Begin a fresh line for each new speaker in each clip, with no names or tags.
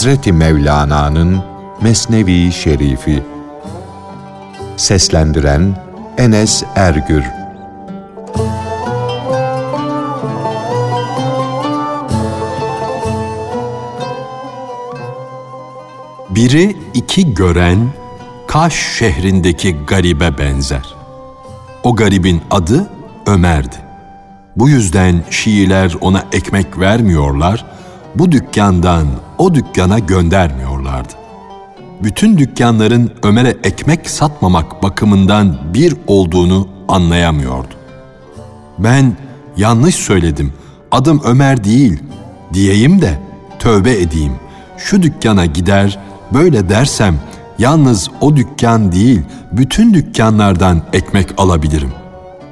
Hazreti Mevlana'nın Mesnevi Şerifi Seslendiren Enes Ergür
Biri iki gören Kaş şehrindeki garibe benzer. O garibin adı Ömer'di. Bu yüzden Şiiler ona ekmek vermiyorlar, bu dükkandan o dükkana göndermiyorlardı. Bütün dükkanların Ömer'e ekmek satmamak bakımından bir olduğunu anlayamıyordu. Ben yanlış söyledim, adım Ömer değil diyeyim de tövbe edeyim. Şu dükkana gider, böyle dersem yalnız o dükkan değil, bütün dükkanlardan ekmek alabilirim.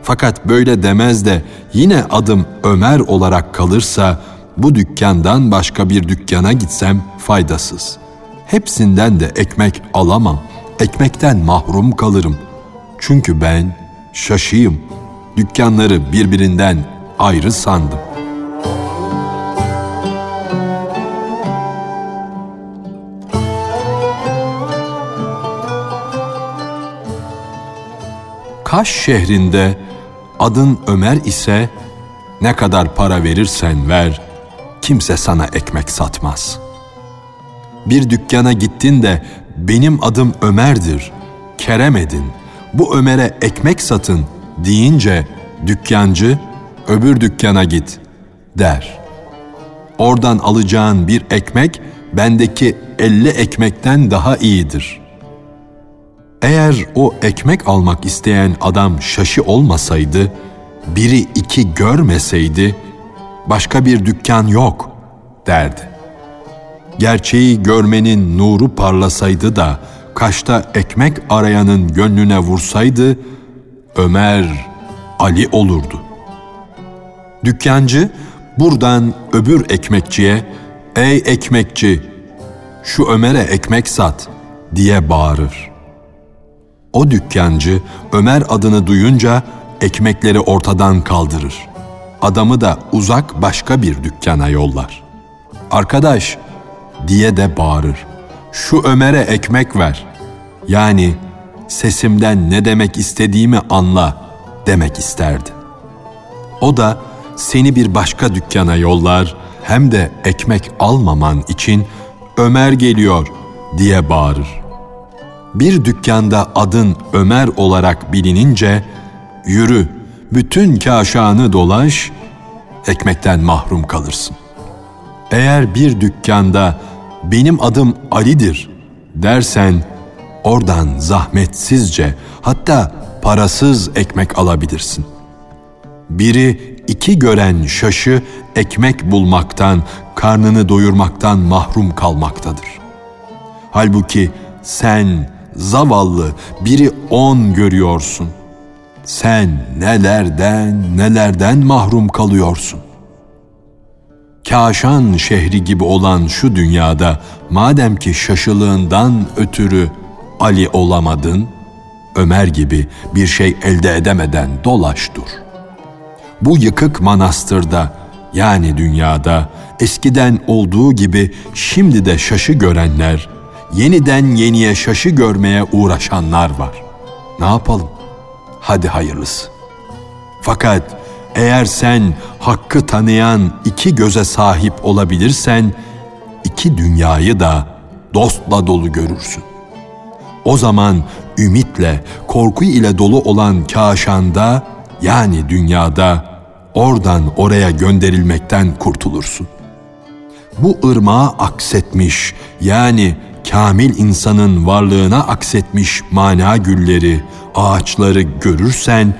Fakat böyle demez de yine adım Ömer olarak kalırsa bu dükkandan başka bir dükkana gitsem faydasız. Hepsinden de ekmek alamam. Ekmekten mahrum kalırım. Çünkü ben şaşıyım. Dükkanları birbirinden ayrı sandım. Kaş şehrinde adın Ömer ise ne kadar para verirsen ver kimse sana ekmek satmaz. Bir dükkana gittin de benim adım Ömer'dir, kerem edin, bu Ömer'e ekmek satın deyince dükkancı öbür dükkana git der. Oradan alacağın bir ekmek bendeki elli ekmekten daha iyidir.'' Eğer o ekmek almak isteyen adam şaşı olmasaydı, biri iki görmeseydi, başka bir dükkan yok derdi. Gerçeği görmenin nuru parlasaydı da kaşta ekmek arayanın gönlüne vursaydı, Ömer Ali olurdu. Dükkancı buradan öbür ekmekçiye, ''Ey ekmekçi, şu Ömer'e ekmek sat.'' diye bağırır. O dükkancı Ömer adını duyunca ekmekleri ortadan kaldırır. Adamı da uzak başka bir dükkana yollar. Arkadaş diye de bağırır. Şu Ömer'e ekmek ver. Yani sesimden ne demek istediğimi anla demek isterdi. O da seni bir başka dükkana yollar hem de ekmek almaman için Ömer geliyor diye bağırır bir dükkanda adın Ömer olarak bilinince yürü bütün kaşanı dolaş ekmekten mahrum kalırsın. Eğer bir dükkanda benim adım Ali'dir dersen oradan zahmetsizce hatta parasız ekmek alabilirsin. Biri iki gören şaşı ekmek bulmaktan, karnını doyurmaktan mahrum kalmaktadır. Halbuki sen zavallı biri on görüyorsun. Sen nelerden nelerden mahrum kalıyorsun. Kaşan şehri gibi olan şu dünyada madem ki şaşılığından ötürü Ali olamadın, Ömer gibi bir şey elde edemeden dolaş dur. Bu yıkık manastırda yani dünyada eskiden olduğu gibi şimdi de şaşı görenler yeniden yeniye şaşı görmeye uğraşanlar var. Ne yapalım? Hadi hayırlısı. Fakat eğer sen hakkı tanıyan iki göze sahip olabilirsen, iki dünyayı da dostla dolu görürsün. O zaman ümitle, korku ile dolu olan kaşanda yani dünyada oradan oraya gönderilmekten kurtulursun. Bu ırmağa aksetmiş yani kamil insanın varlığına aksetmiş mana gülleri, ağaçları görürsen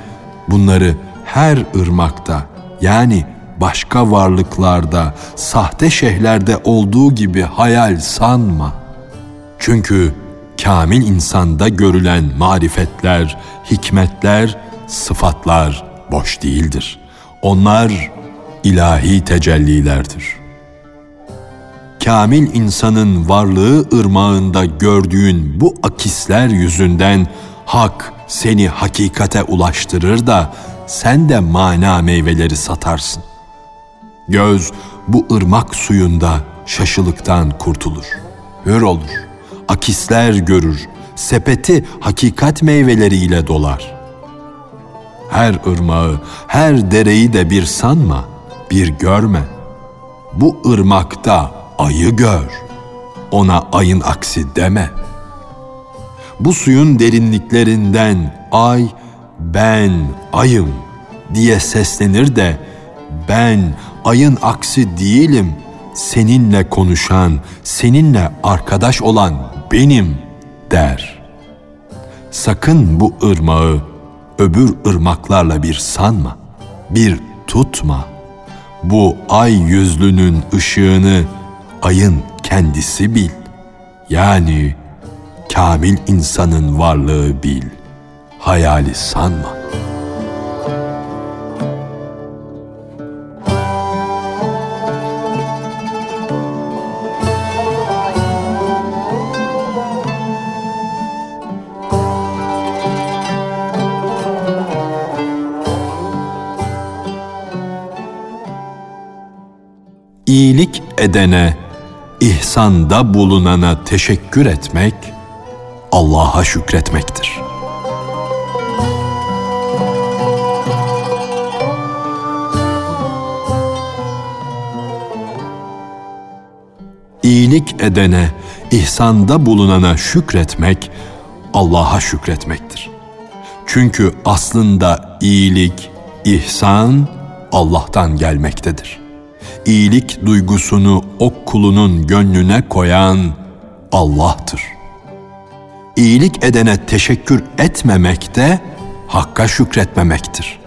bunları her ırmakta yani başka varlıklarda, sahte şeyhlerde olduğu gibi hayal sanma. Çünkü kamil insanda görülen marifetler, hikmetler, sıfatlar boş değildir. Onlar ilahi tecellilerdir.'' Kamil insanın varlığı ırmağında gördüğün bu akisler yüzünden hak seni hakikate ulaştırır da sen de mana meyveleri satarsın. Göz bu ırmak suyunda şaşılıktan kurtulur. Hür olur. Akisler görür. Sepeti hakikat meyveleriyle dolar. Her ırmağı, her dereyi de bir sanma, bir görme. Bu ırmakta ayı gör. Ona ayın aksi deme. Bu suyun derinliklerinden ay ben ayım diye seslenir de ben ayın aksi değilim. Seninle konuşan, seninle arkadaş olan benim der. Sakın bu ırmağı öbür ırmaklarla bir sanma, bir tutma. Bu ay yüzlünün ışığını ayın kendisi bil. Yani kamil insanın varlığı bil. Hayali sanma. iyilik edene, ihsanda bulunana teşekkür etmek, Allah'a şükretmektir. İyilik edene, ihsanda bulunana şükretmek, Allah'a şükretmektir. Çünkü aslında iyilik, ihsan Allah'tan gelmektedir.'' İyilik duygusunu o kulunun gönlüne koyan Allah'tır. İyilik edene teşekkür etmemek de Hakk'a şükretmemektir.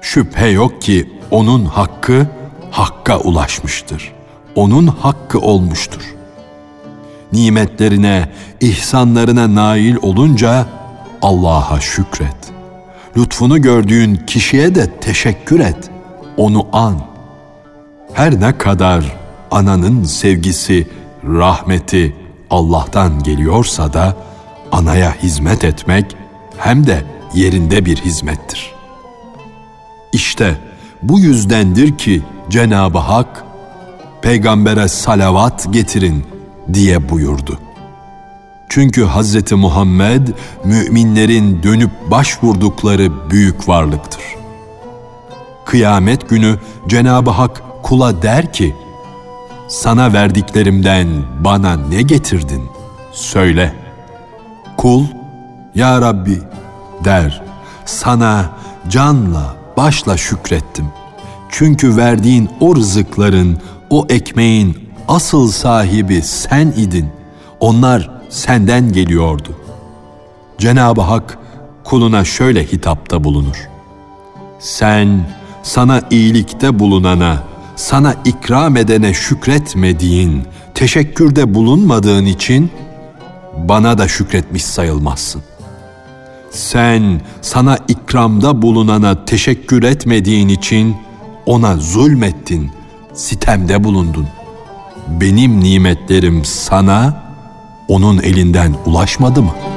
Şüphe yok ki onun hakkı Hakk'a ulaşmıştır. Onun hakkı olmuştur. Nimetlerine, ihsanlarına nail olunca Allah'a şükret. Lütfunu gördüğün kişiye de teşekkür et. Onu an.'' Her ne kadar ananın sevgisi, rahmeti Allah'tan geliyorsa da anaya hizmet etmek hem de yerinde bir hizmettir. İşte bu yüzdendir ki Cenab-ı Hak peygambere salavat getirin diye buyurdu. Çünkü Hz. Muhammed müminlerin dönüp başvurdukları büyük varlıktır. Kıyamet günü Cenab-ı Hak kula der ki, sana verdiklerimden bana ne getirdin? Söyle. Kul, Ya Rabbi der, sana canla, başla şükrettim. Çünkü verdiğin o rızıkların, o ekmeğin asıl sahibi sen idin. Onlar senden geliyordu. Cenab-ı Hak kuluna şöyle hitapta bulunur. Sen sana iyilikte bulunana, sana ikram edene şükretmediğin, teşekkürde bulunmadığın için bana da şükretmiş sayılmazsın. Sen sana ikramda bulunana teşekkür etmediğin için ona zulmettin, sitemde bulundun. Benim nimetlerim sana onun elinden ulaşmadı mı?''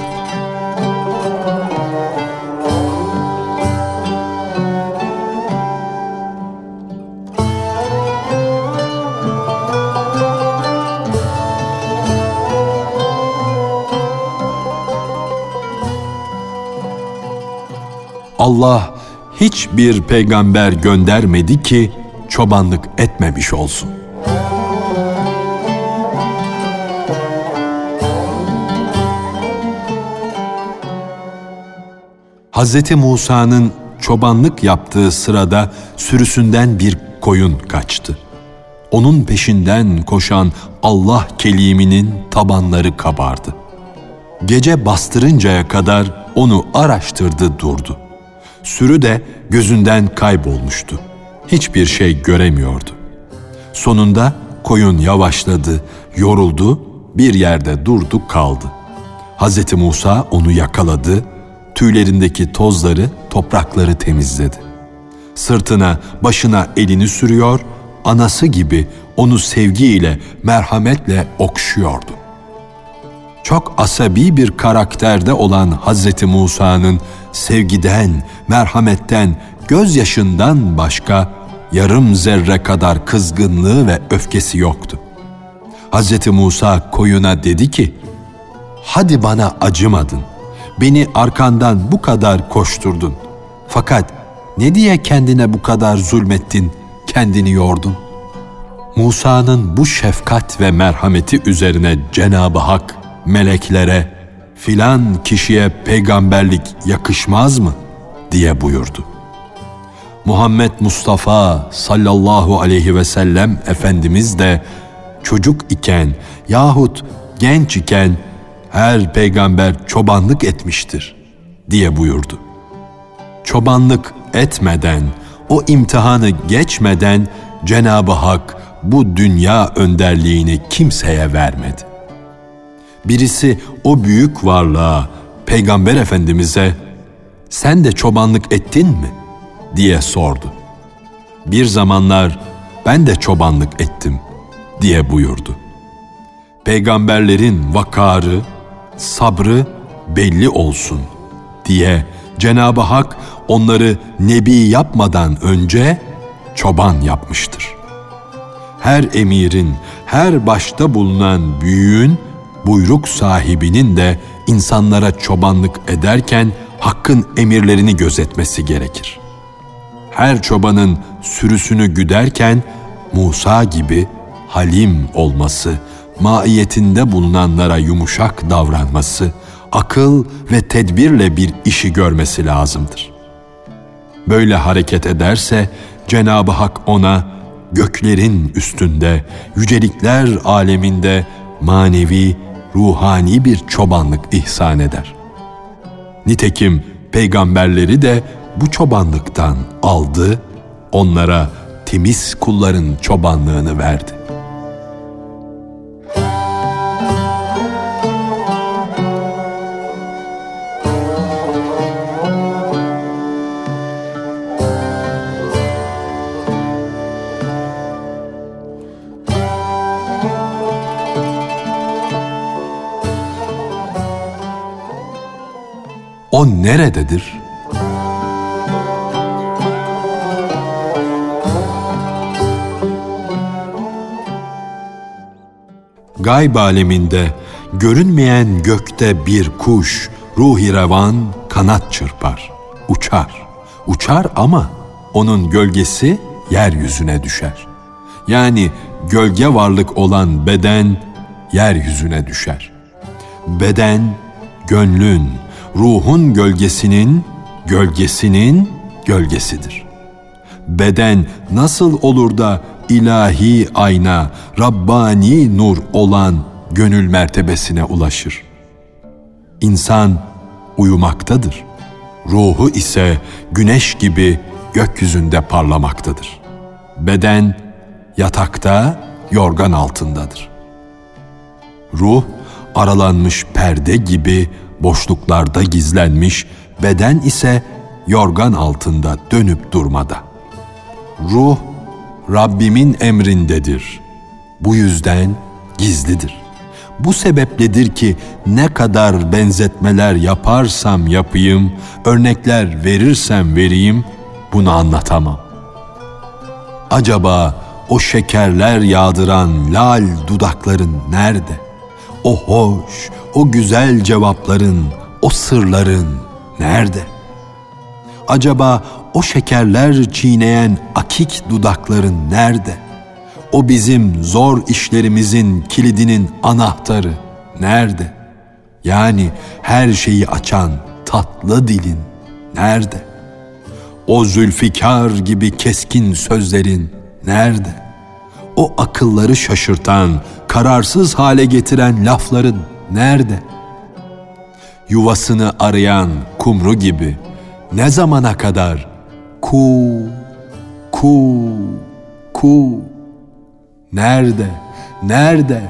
Allah hiçbir peygamber göndermedi ki çobanlık etmemiş olsun. Hz. Musa'nın çobanlık yaptığı sırada sürüsünden bir koyun kaçtı. Onun peşinden koşan Allah keliminin tabanları kabardı. Gece bastırıncaya kadar onu araştırdı durdu.'' Sürü de gözünden kaybolmuştu. Hiçbir şey göremiyordu. Sonunda koyun yavaşladı, yoruldu, bir yerde durdu kaldı. Hz. Musa onu yakaladı, tüylerindeki tozları, toprakları temizledi. Sırtına, başına elini sürüyor, anası gibi onu sevgiyle, merhametle okşuyordu. Çok asabi bir karakterde olan Hz. Musa'nın sevgiden, merhametten, gözyaşından başka yarım zerre kadar kızgınlığı ve öfkesi yoktu. Hz. Musa koyuna dedi ki, Hadi bana acımadın, beni arkandan bu kadar koşturdun. Fakat ne diye kendine bu kadar zulmettin, kendini yordun? Musa'nın bu şefkat ve merhameti üzerine Cenab-ı Hak meleklere filan kişiye peygamberlik yakışmaz mı diye buyurdu. Muhammed Mustafa sallallahu aleyhi ve sellem Efendimiz de çocuk iken yahut genç iken her peygamber çobanlık etmiştir diye buyurdu. Çobanlık etmeden, o imtihanı geçmeden Cenab-ı Hak bu dünya önderliğini kimseye vermedi. Birisi o büyük varlığa, Peygamber Efendimiz'e sen de çobanlık ettin mi? diye sordu. Bir zamanlar ben de çobanlık ettim diye buyurdu. Peygamberlerin vakarı, sabrı belli olsun diye Cenab-ı Hak onları nebi yapmadan önce çoban yapmıştır. Her emirin, her başta bulunan büyüğün, buyruk sahibinin de insanlara çobanlık ederken hakkın emirlerini gözetmesi gerekir. Her çobanın sürüsünü güderken Musa gibi halim olması, maiyetinde bulunanlara yumuşak davranması, akıl ve tedbirle bir işi görmesi lazımdır. Böyle hareket ederse Cenab-ı Hak ona göklerin üstünde, yücelikler aleminde manevi, ruhani bir çobanlık ihsan eder. Nitekim peygamberleri de bu çobanlıktan aldı, onlara temiz kulların çobanlığını verdi. O nerededir? Gayb aleminde görünmeyen gökte bir kuş ruhi revan kanat çırpar, uçar. Uçar ama onun gölgesi yeryüzüne düşer. Yani gölge varlık olan beden yeryüzüne düşer. Beden gönlün, ruhun gölgesinin gölgesinin gölgesidir. Beden nasıl olur da ilahi ayna, Rabbani nur olan gönül mertebesine ulaşır? İnsan uyumaktadır. Ruhu ise güneş gibi gökyüzünde parlamaktadır. Beden yatakta, yorgan altındadır. Ruh aralanmış perde gibi boşluklarda gizlenmiş, beden ise yorgan altında dönüp durmada. Ruh Rabbimin emrindedir. Bu yüzden gizlidir. Bu sebepledir ki ne kadar benzetmeler yaparsam yapayım, örnekler verirsem vereyim, bunu anlatamam. Acaba o şekerler yağdıran lal dudakların nerede? O hoş, o güzel cevapların, o sırların nerede? Acaba o şekerler çiğneyen akik dudakların nerede? O bizim zor işlerimizin kilidinin anahtarı nerede? Yani her şeyi açan tatlı dilin nerede? O zülfikar gibi keskin sözlerin nerede? O akılları şaşırtan, kararsız hale getiren lafların nerede? Yuvasını arayan kumru gibi ne zamana kadar ku ku ku nerede nerede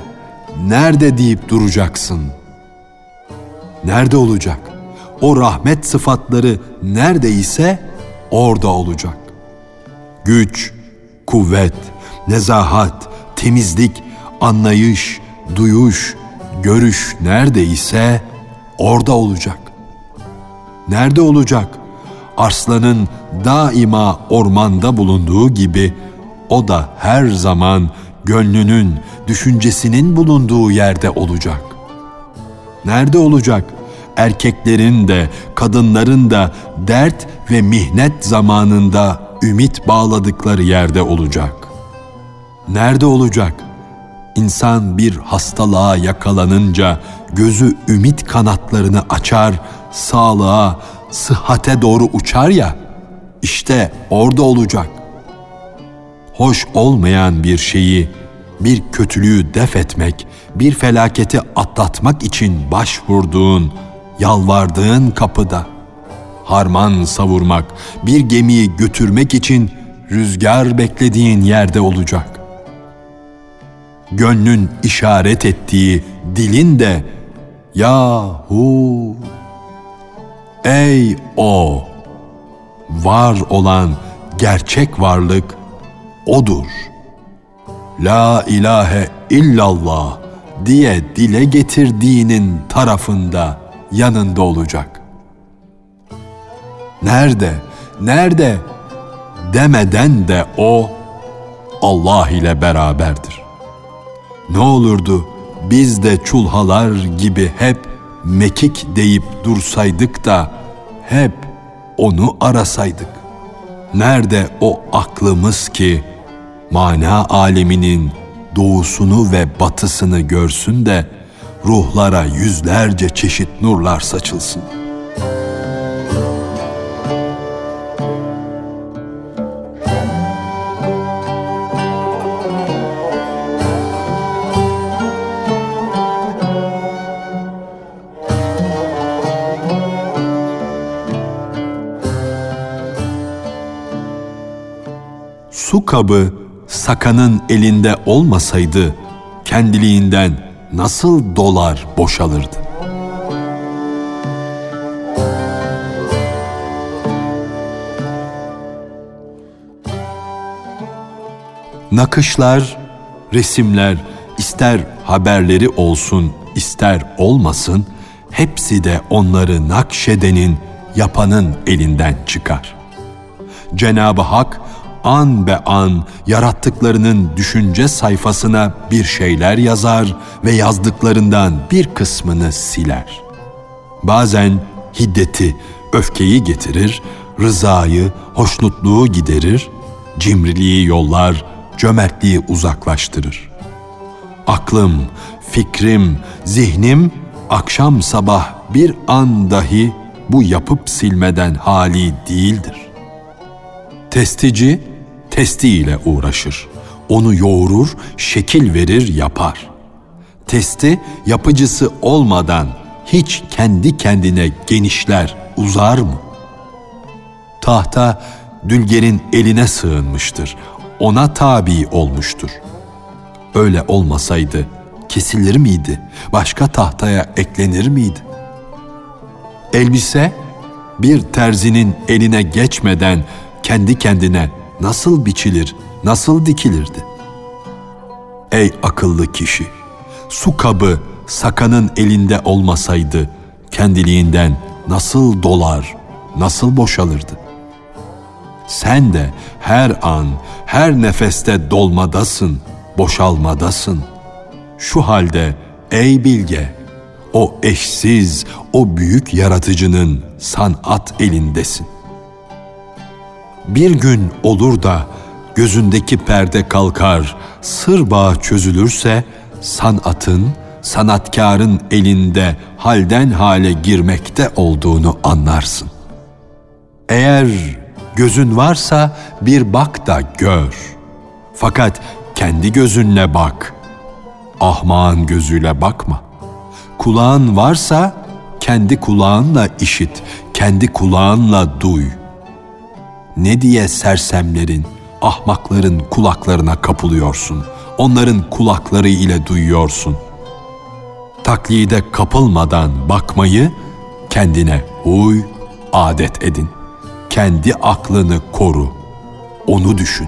nerede deyip duracaksın? Nerede olacak? O rahmet sıfatları neredeyse orada olacak. Güç, kuvvet, nezahat, temizlik, anlayış, duyuş, görüş neredeyse orada olacak. Nerede olacak? Arslanın daima ormanda bulunduğu gibi o da her zaman gönlünün, düşüncesinin bulunduğu yerde olacak. Nerede olacak? Erkeklerin de, kadınların da dert ve mihnet zamanında ümit bağladıkları yerde olacak. Nerede olacak? İnsan bir hastalığa yakalanınca gözü ümit kanatlarını açar, sağlığa, sıhhate doğru uçar ya, işte orada olacak. Hoş olmayan bir şeyi, bir kötülüğü def etmek, bir felaketi atlatmak için başvurduğun, yalvardığın kapıda. Harman savurmak, bir gemiyi götürmek için rüzgar beklediğin yerde olacak. Gönlün işaret ettiği dilin de yahu ey o var olan gerçek varlık odur. La ilahe illallah diye dile getirdiğinin tarafında yanında olacak. Nerede, nerede demeden de o Allah ile beraberdir. Ne olurdu biz de çulhalar gibi hep mekik deyip dursaydık da hep onu arasaydık. Nerede o aklımız ki mana aleminin doğusunu ve batısını görsün de ruhlara yüzlerce çeşit nurlar saçılsın.'' Kabı sakanın elinde olmasaydı kendiliğinden nasıl dolar boşalırdı? Nakışlar, resimler, ister haberleri olsun, ister olmasın, hepsi de onları nakşedenin, yapanın elinden çıkar. Cenab-ı Hak an be an yarattıklarının düşünce sayfasına bir şeyler yazar ve yazdıklarından bir kısmını siler. Bazen hiddeti, öfkeyi getirir, rızayı, hoşnutluğu giderir, cimriliği yollar, cömertliği uzaklaştırır. Aklım, fikrim, zihnim akşam sabah bir an dahi bu yapıp silmeden hali değildir. Testici testiyle uğraşır. Onu yoğurur, şekil verir, yapar. Testi yapıcısı olmadan hiç kendi kendine genişler, uzar mı? Tahta dülgerin eline sığınmıştır. Ona tabi olmuştur. Öyle olmasaydı kesilir miydi? Başka tahtaya eklenir miydi? Elbise bir terzinin eline geçmeden kendi kendine nasıl biçilir, nasıl dikilirdi? Ey akıllı kişi! Su kabı sakanın elinde olmasaydı kendiliğinden nasıl dolar, nasıl boşalırdı? Sen de her an, her nefeste dolmadasın, boşalmadasın. Şu halde ey bilge, o eşsiz, o büyük yaratıcının sanat elindesin bir gün olur da gözündeki perde kalkar, sır bağı çözülürse sanatın, sanatkarın elinde halden hale girmekte olduğunu anlarsın. Eğer gözün varsa bir bak da gör. Fakat kendi gözünle bak. Ahmağın gözüyle bakma. Kulağın varsa kendi kulağınla işit, kendi kulağınla duy.'' Ne diye sersemlerin, ahmakların kulaklarına kapılıyorsun? Onların kulakları ile duyuyorsun. Taklide kapılmadan bakmayı kendine huy, adet edin. Kendi aklını koru. Onu düşün.